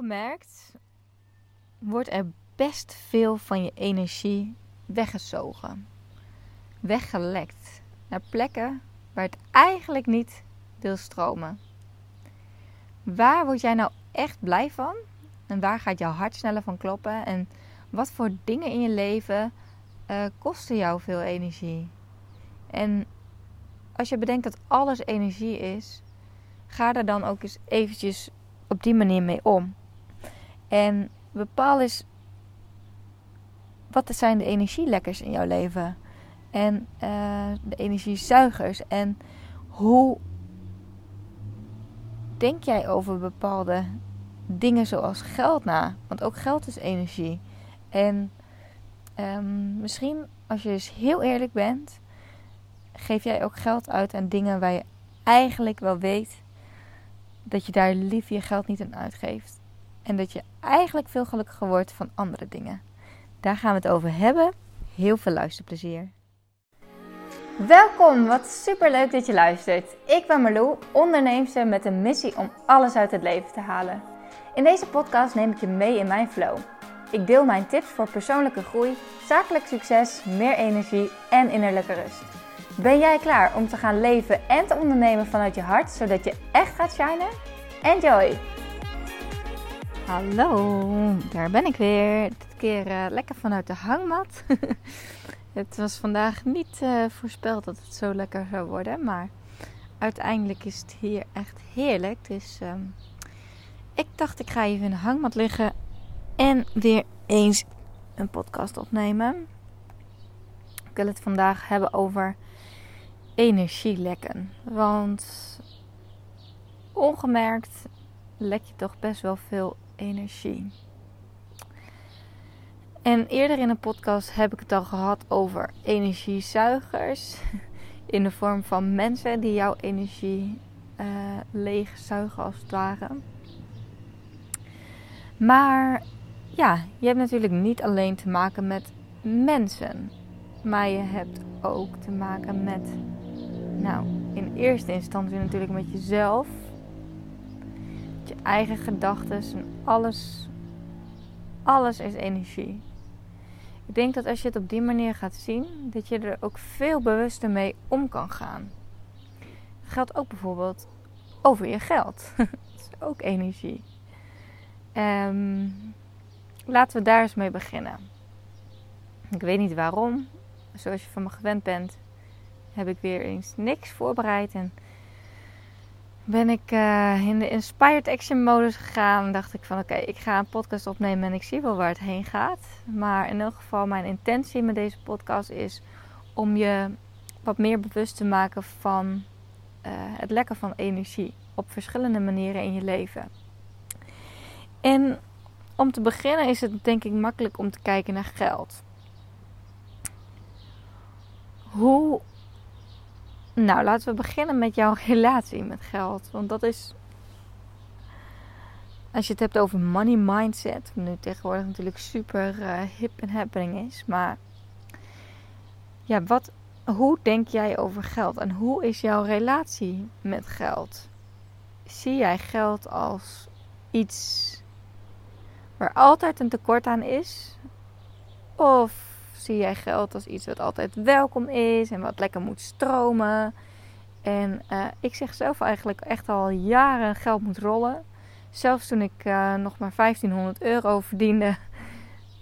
ongemerkt wordt er best veel van je energie weggezogen, weggelekt naar plekken waar het eigenlijk niet wil stromen. Waar word jij nou echt blij van? En waar gaat jouw hart sneller van kloppen? En wat voor dingen in je leven uh, kosten jou veel energie? En als je bedenkt dat alles energie is, ga er dan ook eens eventjes op die manier mee om. En bepaal eens wat zijn de energielekkers in jouw leven. En uh, de energiezuigers. En hoe denk jij over bepaalde dingen zoals geld na? Want ook geld is energie. En um, misschien als je eens heel eerlijk bent, geef jij ook geld uit aan dingen waar je eigenlijk wel weet dat je daar liever je geld niet aan uitgeeft. En dat je eigenlijk veel gelukkiger wordt van andere dingen. Daar gaan we het over hebben. Heel veel luisterplezier. Welkom, wat super leuk dat je luistert. Ik ben Marlou, onderneemster met een missie om alles uit het leven te halen. In deze podcast neem ik je mee in mijn flow. Ik deel mijn tips voor persoonlijke groei, zakelijk succes, meer energie en innerlijke rust. Ben jij klaar om te gaan leven en te ondernemen vanuit je hart, zodat je echt gaat shinen? Enjoy! Hallo, daar ben ik weer. Dit keer uh, lekker vanuit de hangmat. het was vandaag niet uh, voorspeld dat het zo lekker zou worden, maar uiteindelijk is het hier echt heerlijk. Dus um, ik dacht, ik ga even in de hangmat liggen en weer eens een podcast opnemen. Ik wil het vandaag hebben over energielekken. Want ongemerkt lek je toch best wel veel energie. En eerder in een podcast heb ik het al gehad over energiezuigers. In de vorm van mensen die jouw energie uh, leegzuigen als het ware. Maar ja, je hebt natuurlijk niet alleen te maken met mensen. Maar je hebt ook te maken met, nou, in eerste instantie natuurlijk met jezelf je eigen gedachten en alles. Alles is energie. Ik denk dat als je het op die manier gaat zien, dat je er ook veel bewuster mee om kan gaan. Het geldt ook bijvoorbeeld over je geld. dat is ook energie. Um, laten we daar eens mee beginnen. Ik weet niet waarom. Zoals je van me gewend bent, heb ik weer eens niks voorbereid. En ben ik uh, in de inspired action modus gegaan. Dacht ik van oké, ik ga een podcast opnemen en ik zie wel waar het heen gaat. Maar in elk geval, mijn intentie met deze podcast is om je wat meer bewust te maken van uh, het lekken van energie op verschillende manieren in je leven. En om te beginnen is het denk ik makkelijk om te kijken naar geld. Hoe nou, laten we beginnen met jouw relatie met geld. Want dat is. Als je het hebt over money mindset, nu tegenwoordig natuurlijk super uh, hip en happening is. Maar ja, wat, hoe denk jij over geld en hoe is jouw relatie met geld? Zie jij geld als iets waar altijd een tekort aan is? Of zie jij geld als iets wat altijd welkom is en wat lekker moet stromen. En uh, ik zeg zelf eigenlijk echt al jaren geld moet rollen. Zelfs toen ik uh, nog maar 1500 euro verdiende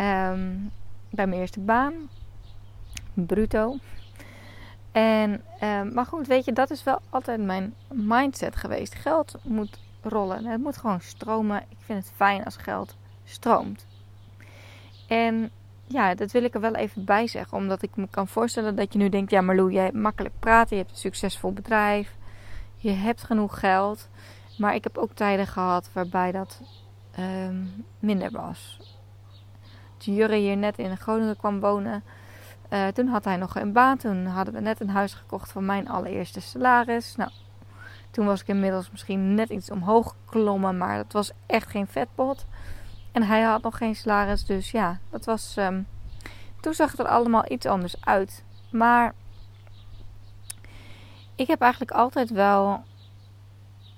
um, bij mijn eerste baan. Bruto. En, um, maar goed, weet je, dat is wel altijd mijn mindset geweest. Geld moet rollen. Het moet gewoon stromen. Ik vind het fijn als geld stroomt. En ja, dat wil ik er wel even bij zeggen. Omdat ik me kan voorstellen dat je nu denkt: ja, Marlou, jij hebt makkelijk praten. Je hebt een succesvol bedrijf. Je hebt genoeg geld. Maar ik heb ook tijden gehad waarbij dat um, minder was. Toen Jurre hier net in Groningen kwam wonen. Uh, toen had hij nog een baan. Toen hadden we net een huis gekocht van mijn allereerste salaris. Nou, toen was ik inmiddels misschien net iets omhoog geklommen. Maar dat was echt geen vetpot. En hij had nog geen salaris, dus ja, dat was. Um, toen zag het er allemaal iets anders uit. Maar ik heb eigenlijk altijd wel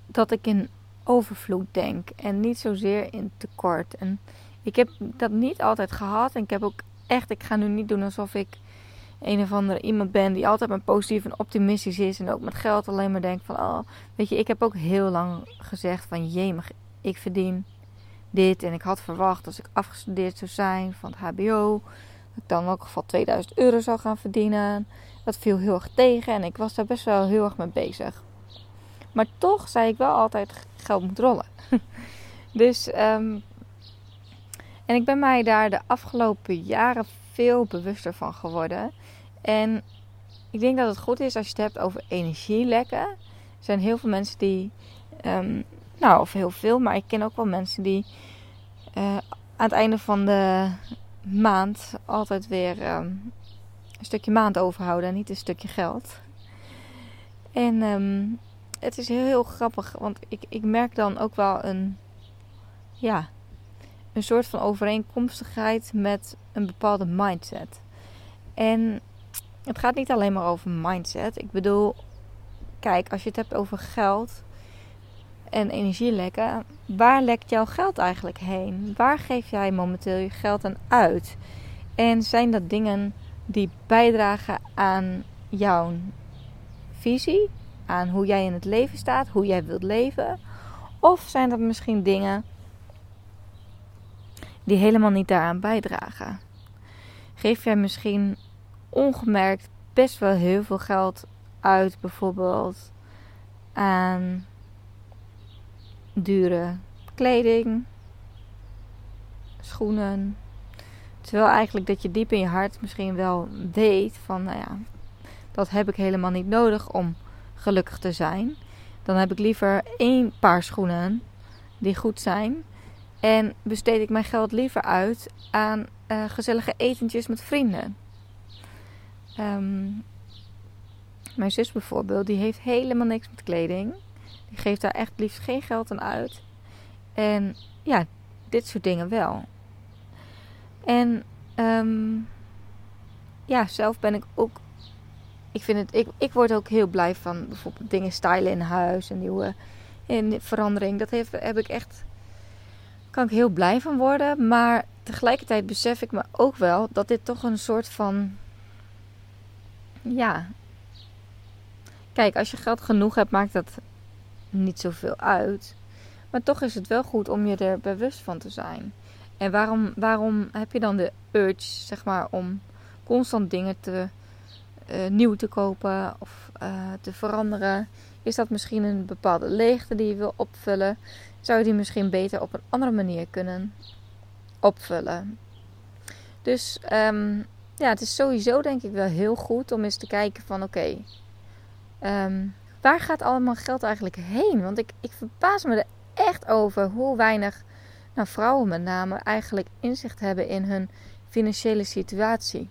dat ik in overvloed denk en niet zozeer in tekort. En ik heb dat niet altijd gehad. En ik heb ook echt, ik ga nu niet doen alsof ik een of andere iemand ben die altijd maar positief en optimistisch is. En ook met geld alleen maar denkt van, oh, weet je, ik heb ook heel lang gezegd van, jemig, ik verdien dit. En ik had verwacht als ik afgestudeerd zou zijn van het HBO, dat ik dan in geval 2000 euro zou gaan verdienen. Dat viel heel erg tegen en ik was daar best wel heel erg mee bezig. Maar toch zei ik wel altijd, geld moet rollen. dus, um, en ik ben mij daar de afgelopen jaren veel bewuster van geworden. En ik denk dat het goed is als je het hebt over energielekken. Er zijn heel veel mensen die, um, nou of heel veel, maar ik ken ook wel mensen die uh, aan het einde van de maand altijd weer um, een stukje maand overhouden en niet een stukje geld. En um, het is heel, heel grappig, want ik, ik merk dan ook wel een, ja, een soort van overeenkomstigheid met een bepaalde mindset. En het gaat niet alleen maar over mindset. Ik bedoel, kijk, als je het hebt over geld en energielekken, waar lekt jouw geld eigenlijk heen? Waar geef jij momenteel je geld aan uit? En zijn dat dingen die bijdragen aan jouw visie, aan hoe jij in het leven staat, hoe jij wilt leven? Of zijn dat misschien dingen die helemaal niet daaraan bijdragen? Geef jij misschien ongemerkt best wel heel veel geld uit, bijvoorbeeld aan dure kleding, schoenen. Terwijl eigenlijk dat je diep in je hart misschien wel weet van, nou ja, dat heb ik helemaal niet nodig om gelukkig te zijn. Dan heb ik liever één paar schoenen die goed zijn. En besteed ik mijn geld liever uit aan uh, gezellige etentjes met vrienden. Um, mijn zus bijvoorbeeld, die heeft helemaal niks met kleding. Die geeft daar echt liefst geen geld aan uit. En ja, dit soort dingen wel. En um, ja, zelf ben ik ook. Ik, vind het, ik, ik word ook heel blij van bijvoorbeeld dingen stylen in huis. En nieuwe in verandering. Dat heeft, heb ik echt. Kan ik heel blij van worden. Maar tegelijkertijd besef ik me ook wel dat dit toch een soort van. Ja. Kijk, als je geld genoeg hebt, maakt dat niet zoveel uit. Maar toch is het wel goed om je er bewust van te zijn. En waarom, waarom heb je dan de urge, zeg maar, om constant dingen te, uh, nieuw te kopen of uh, te veranderen? Is dat misschien een bepaalde leegte die je wil opvullen? Zou je die misschien beter op een andere manier kunnen opvullen? Dus um, ja, het is sowieso denk ik wel heel goed om eens te kijken van oké, okay, um, waar gaat allemaal geld eigenlijk heen? Want ik, ik verbaas me er echt over hoe weinig nou, vrouwen met name eigenlijk inzicht hebben in hun financiële situatie.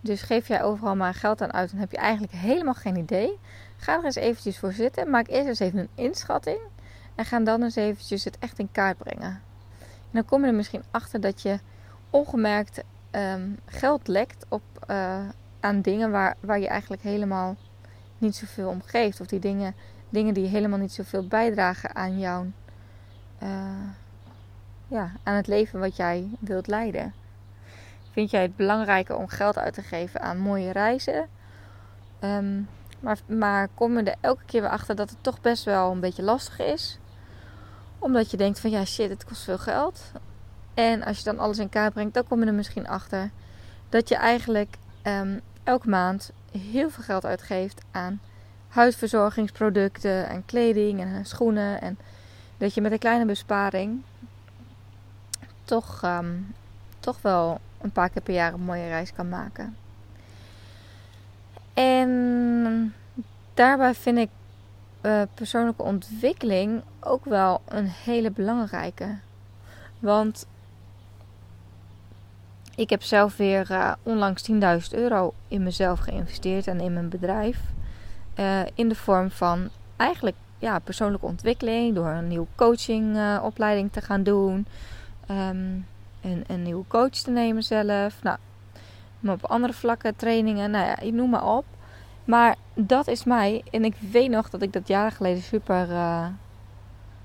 Dus geef jij overal maar geld aan uit en heb je eigenlijk helemaal geen idee. Ga er eens eventjes voor zitten. Maak eerst eens even een inschatting. En ga dan eens eventjes het echt in kaart brengen. En dan kom je er misschien achter dat je ongemerkt um, geld lekt op, uh, aan dingen waar, waar je eigenlijk helemaal niet zoveel om geeft. Of die dingen, dingen die helemaal niet zoveel bijdragen aan jouw. Uh, ja, aan het leven wat jij wilt leiden. Vind jij het belangrijker om geld uit te geven aan mooie reizen? Um, maar, maar kom je er elke keer weer achter dat het toch best wel een beetje lastig is. Omdat je denkt van ja shit, het kost veel geld. En als je dan alles in kaart brengt, dan kom je er misschien achter dat je eigenlijk um, elke maand heel veel geld uitgeeft aan huisverzorgingsproducten en kleding en schoenen. En dat je met een kleine besparing toch, um, toch wel een paar keer per jaar een mooie reis kan maken. En daarbij vind ik uh, persoonlijke ontwikkeling ook wel een hele belangrijke. Want ik heb zelf weer uh, onlangs 10.000 euro in mezelf geïnvesteerd en in mijn bedrijf. Uh, in de vorm van eigenlijk ja, persoonlijke ontwikkeling. Door een nieuwe coachingopleiding uh, te gaan doen. Um, een, een nieuwe coach te nemen zelf. Nou, maar op andere vlakken, trainingen, nou ja, ik noem maar op. Maar dat is mij. En ik weet nog dat ik dat jaren geleden super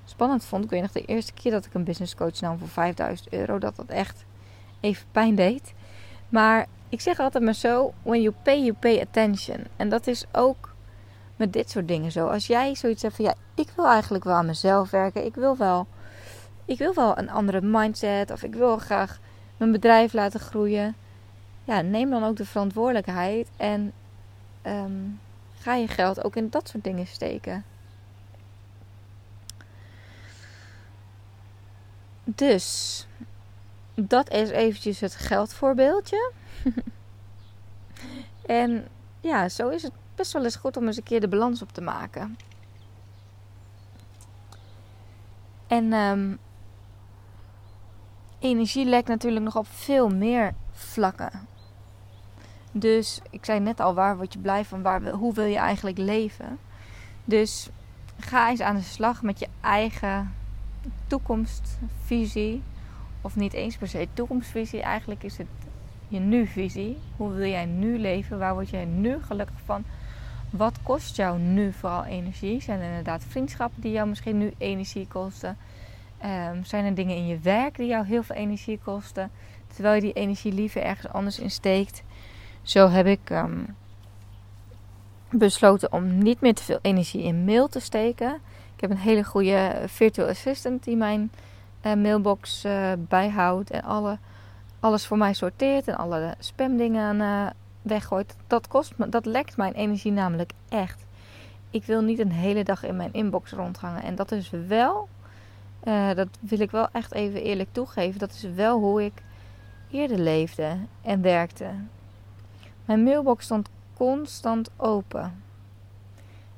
spannend vond. Ik weet nog de eerste keer dat ik een business coach nam voor 5000 euro. Dat dat echt even pijn deed. Maar ik zeg altijd maar zo: when you pay, you pay attention. En dat is ook met dit soort dingen zo. Als jij zoiets hebt van ja, ik wil eigenlijk wel aan mezelf werken. Ik wil wel, ik wil wel een andere mindset. Of ik wil graag mijn bedrijf laten groeien. Ja, neem dan ook de verantwoordelijkheid. En ehm, ga je geld ook in dat soort dingen steken. Dus dat is eventjes het geldvoorbeeldje. en ja, zo is het best wel eens goed om eens een keer de balans op te maken. En um, energie lekt natuurlijk nog op veel meer vlakken. Dus ik zei net al, waar word je blij van? Waar, hoe wil je eigenlijk leven? Dus ga eens aan de slag met je eigen toekomstvisie. Of niet eens per se toekomstvisie. Eigenlijk is het je nu-visie. Hoe wil jij nu leven? Waar word jij nu gelukkig van? Wat kost jou nu vooral energie? Zijn er inderdaad vriendschappen die jou misschien nu energie kosten? Um, zijn er dingen in je werk die jou heel veel energie kosten? Terwijl je die energie liever ergens anders in steekt. Zo heb ik um, besloten om niet meer te veel energie in mail te steken. Ik heb een hele goede virtual assistant die mijn uh, mailbox uh, bijhoudt en alle, alles voor mij sorteert en alle spamdingen uh, weggooit. Dat, kost me, dat lekt mijn energie namelijk echt. Ik wil niet een hele dag in mijn inbox rondhangen. En dat is wel, dat wil ik wel echt even eerlijk toegeven, dat is wel hoe ik eerder leefde en werkte. Mijn mailbox stond constant open.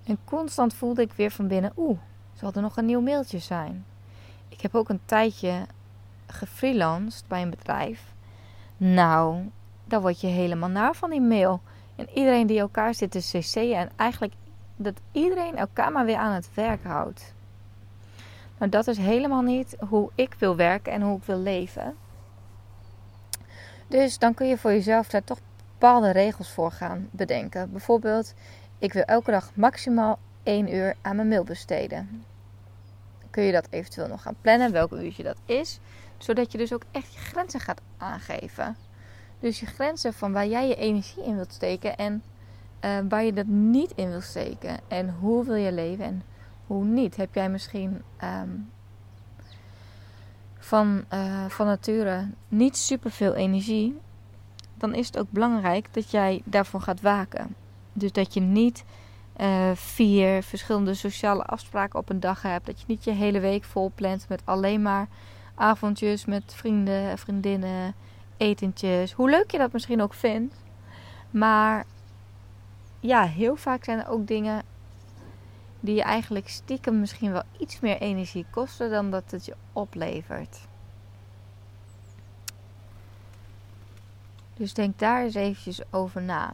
En constant voelde ik weer van binnen, oeh, zal er nog een nieuw mailtje zijn? Ik heb ook een tijdje gefreelanced bij een bedrijf. Nou, dan word je helemaal naar van die mail. En iedereen die elkaar zit te cc'en en eigenlijk dat iedereen elkaar maar weer aan het werk houdt. Maar dat is helemaal niet hoe ik wil werken en hoe ik wil leven. Dus dan kun je voor jezelf daar toch bepaalde regels voor gaan bedenken. Bijvoorbeeld, ik wil elke dag maximaal 1 uur aan mijn mail besteden. Kun je dat eventueel nog gaan plannen, welk uurtje dat is. Zodat je dus ook echt je grenzen gaat aangeven. Dus je grenzen van waar jij je energie in wilt steken en uh, waar je dat niet in wilt steken. En hoe wil je leven en hoe niet. Heb jij misschien um, van, uh, van nature niet super veel energie, dan is het ook belangrijk dat jij daarvoor gaat waken. Dus dat je niet uh, vier verschillende sociale afspraken op een dag hebt. Dat je niet je hele week vol plant met alleen maar avondjes met vrienden, vriendinnen, etentjes. Hoe leuk je dat misschien ook vindt. Maar ja, heel vaak zijn er ook dingen die je eigenlijk stiekem misschien wel iets meer energie kosten dan dat het je oplevert. Dus denk daar eens eventjes over na.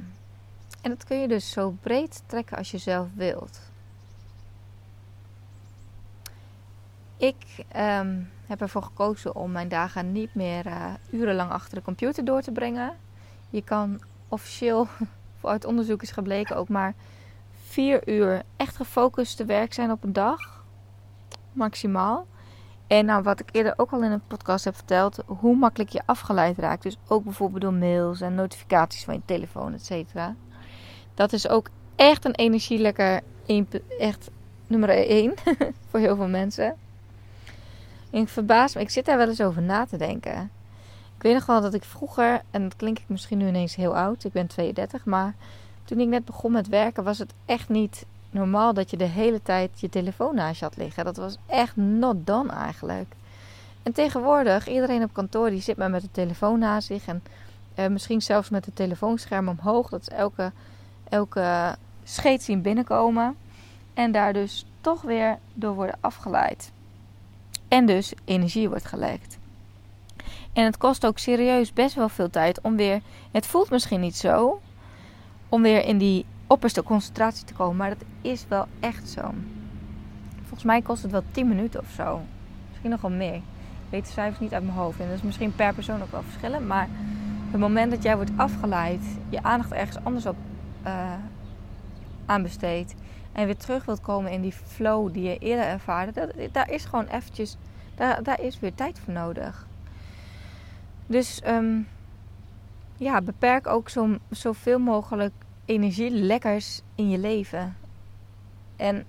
En dat kun je dus zo breed trekken als je zelf wilt. Ik um, heb ervoor gekozen om mijn dagen niet meer uh, urenlang achter de computer door te brengen. Je kan officieel, uit onderzoek is gebleken, ook maar vier uur echt gefocust te werk zijn op een dag. Maximaal. En nou, wat ik eerder ook al in een podcast heb verteld, hoe makkelijk je afgeleid raakt. Dus ook bijvoorbeeld door mails en notificaties van je telefoon, et cetera. Dat is ook echt een energielekker, echt nummer 1 voor heel veel mensen. En ik verbaas me, ik zit daar wel eens over na te denken. Ik weet nog wel dat ik vroeger, en dat klinkt ik misschien nu ineens heel oud, ik ben 32, maar toen ik net begon met werken was het echt niet normaal dat je de hele tijd je telefoon naast je had liggen. Dat was echt not done eigenlijk. En tegenwoordig, iedereen op kantoor die zit maar met de telefoon naast zich. En uh, misschien zelfs met het telefoonscherm omhoog. Dat is elke, elke scheet zien binnenkomen. En daar dus toch weer door worden afgeleid. En dus energie wordt gelekt. En het kost ook serieus best wel veel tijd om weer. Het voelt misschien niet zo. Om weer in die opperste concentratie te komen. Maar dat is wel echt zo. Volgens mij kost het wel 10 minuten of zo. Misschien nog wel meer. Ik weet de cijfers niet uit mijn hoofd. En dat is misschien per persoon ook wel verschillend. Maar het moment dat jij wordt afgeleid, je aandacht ergens anders op uh, aan en weer terug wilt komen in die flow die je eerder ervaarde, dat, daar is gewoon eventjes, daar, daar is weer tijd voor nodig. Dus ehm, ja, beperk ook zo, zoveel mogelijk energielekkers in je leven. En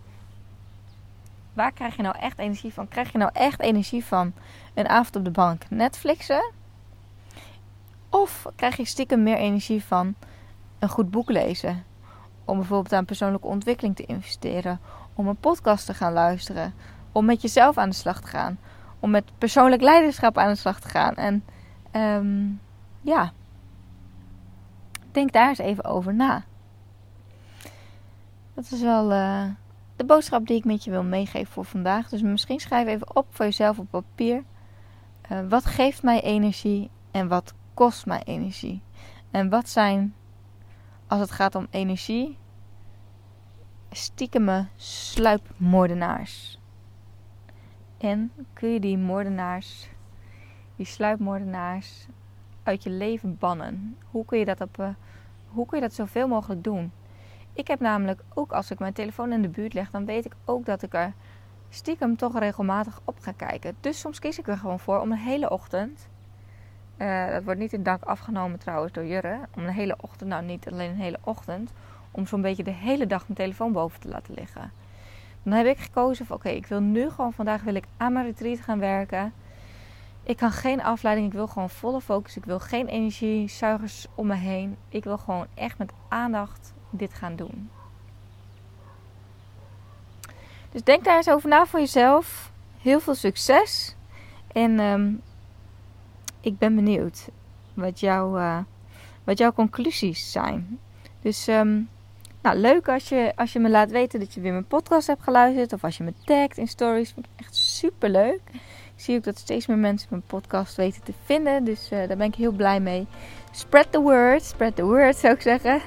waar krijg je nou echt energie van? Krijg je nou echt energie van een avond op de bank Netflixen? Of krijg je stiekem meer energie van een goed boek lezen? Om bijvoorbeeld aan persoonlijke ontwikkeling te investeren. Om een podcast te gaan luisteren. Om met jezelf aan de slag te gaan. Om met persoonlijk leiderschap aan de slag te gaan. En um, ja, denk daar eens even over na. Dat is wel uh, de boodschap die ik met je wil meegeven voor vandaag. Dus misschien schrijf even op voor jezelf op papier. Uh, wat geeft mij energie en wat kost mij energie? En wat zijn, als het gaat om energie, stiekeme sluipmoordenaars? En kun je die moordenaars, die sluipmoordenaars, uit je leven bannen? Hoe kun je dat, op, uh, hoe kun je dat zoveel mogelijk doen? Ik heb namelijk ook als ik mijn telefoon in de buurt leg, dan weet ik ook dat ik er stiekem toch regelmatig op ga kijken. Dus soms kies ik er gewoon voor om een hele ochtend. Uh, dat wordt niet in dank afgenomen trouwens door Jurre. Om een hele ochtend, nou niet alleen een hele ochtend. Om zo'n beetje de hele dag mijn telefoon boven te laten liggen. Dan heb ik gekozen van oké, ik wil nu gewoon vandaag wil ik aan mijn retreat gaan werken. Ik kan geen afleiding, ik wil gewoon volle focus. Ik wil geen energiezuigers om me heen. Ik wil gewoon echt met aandacht dit gaan doen. Dus denk daar eens over na voor jezelf. Heel veel succes. En um, ik ben benieuwd wat, jou, uh, wat jouw conclusies zijn. Dus um, nou, leuk als je, als je me laat weten dat je weer mijn podcast hebt geluisterd. Of als je me tagt in stories. Vind ik echt super leuk. Ik zie ook dat steeds meer mensen mijn podcast weten te vinden. Dus uh, daar ben ik heel blij mee. Spread the word. Spread the word zou ik zeggen.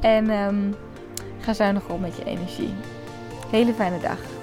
En um, ga zuinig om met je energie. Hele fijne dag.